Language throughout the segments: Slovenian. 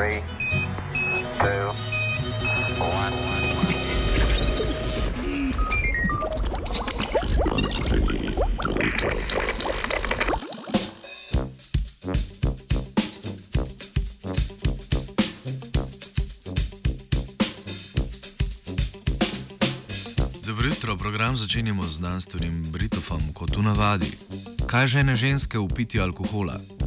Three, two, one. Dobro jutro, program začenjamo z znanstvenim Britofom, kot v navadi. Kaj žene ženske v pitju alkohola?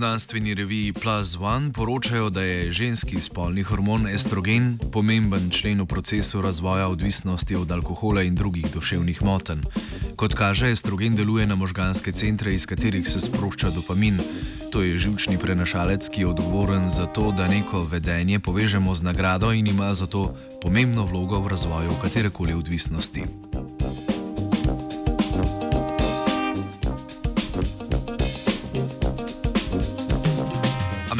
Znanstveni reviji Plus One poročajo, da je ženski spolni hormon estrogen pomemben člen v procesu razvoja odvisnosti od alkohola in drugih duševnih motenj. Kot kaže, estrogen deluje na možganske centre, iz katerih se sprošča dopamin. To je žilčni prenašalec, ki je odgovoren za to, da neko vedenje povežemo z nagrado in ima zato pomembno vlogo v razvoju katerekoli odvisnosti.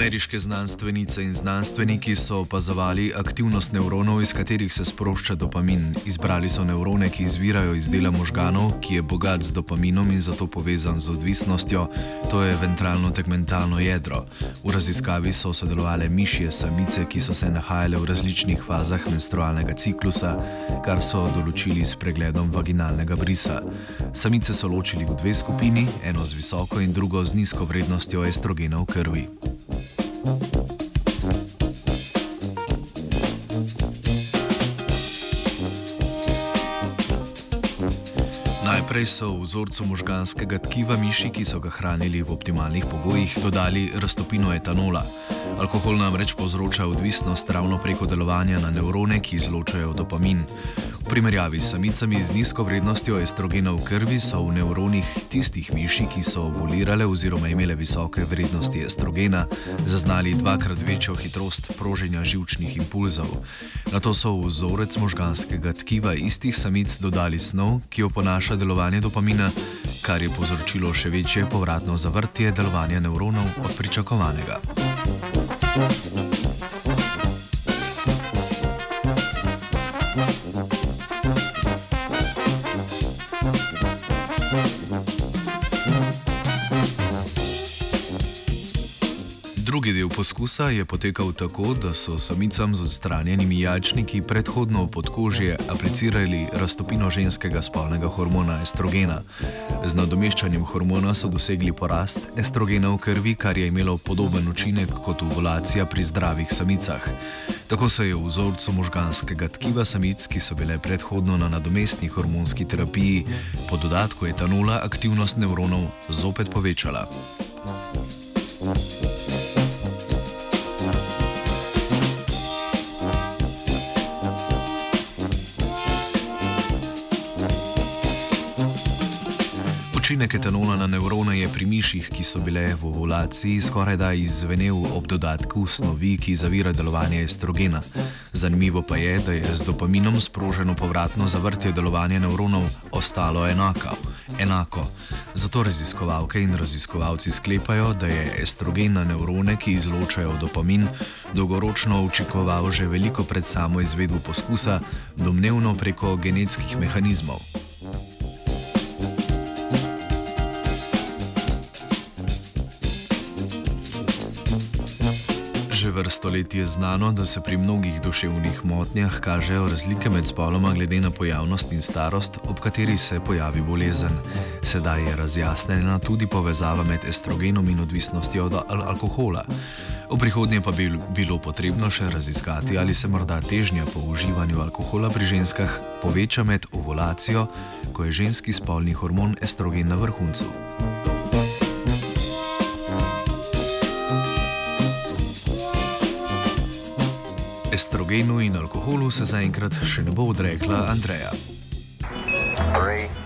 Ameriške znanstvenice in znanstveniki so opazovali aktivnost nevronov, iz katerih se sprošča dopamin. Izbrali so nevrone, ki izvirajo iz dela možganov, ki je bogat z dopaminom in zato povezan z odvisnostjo, to je ventralno-tegmentalno jedro. V raziskavi so sodelovali mišje samice, ki so se nahajale v različnih fazah menstrualnega ciklusa, kar so določili s pregledom vaginalnega brisa. Samice so ločili v dve skupini, eno z visoko in drugo z nizko vrednostjo estrogena v krvi. Najprej so v vzorcu možganskega tkiva miši, ki so ga hranili v optimalnih pogojih, dodali raztopino etanola. Alkohol namreč povzroča odvisnost ravno preko delovanja na nevrone, ki izločajo dopamin. V primerjavi s samicami z nizko vrednostjo estrogena v krvi so v nevronih tistih miši, ki so ovulirale oziroma imele visoke vrednosti estrogena, zaznali dvakrat večjo hitrost proženja žilčnih impulzov. Na to so v vzorec možganskega tkiva istih samic dodali snov, ki oponaša delovanje dopamina, kar je povzročilo še večje povratno zavrtje delovanja nevronov od pričakovanega. Bye. Drugi del poskusa je potekal tako, da so samicam z odstranjenimi jajčniki predhodno v podkožje aplicirali raztopino ženskega spolnega hormona estrogena. Z nadomeščanjem hormona so dosegli porast estrogena v krvi, kar je imelo podoben učinek kot ovulacija pri zdravih samicah. Tako se je v vzorcu možganskega tkiva samic, ki so bile predhodno na nadomestni hormonski terapiji, po dodatku etanola aktivnost nevronov zopet povečala. Učinek etanola na nevrone je pri miših, ki so bile v ovulaciji, skoraj da izvenel ob dodatku snovi, ki zavira delovanje estrogena. Zanimivo pa je, da je z dopaminom sproženo povratno zavrtje delovanja nevronov ostalo enako. enako. Zato raziskovalke in raziskovalci sklepajo, da je estrogen na nevrone, ki izločajo dopamin, dolgoročno učinkoval že veliko pred samo izvedbo poskusa, domnevno preko genetskih mehanizmov. Že vrsto let je znano, da se pri mnogih duševnih motnjah kažejo razlike med spoloma glede na pojavnost in starost, ob kateri se pojavi bolezen. Sedaj je razjasnjena tudi povezava med estrogenom in odvisnostjo od al alkohola. V prihodnje pa bi bilo potrebno še raziskati, ali se morda težnja po uživanju alkohola pri ženskah poveča med ovulacijo, ko je ženski spolni hormon estrogen na vrhuncu. Estrogenu in alkoholu se zaenkrat še ne bo odrekla Andreja. Three.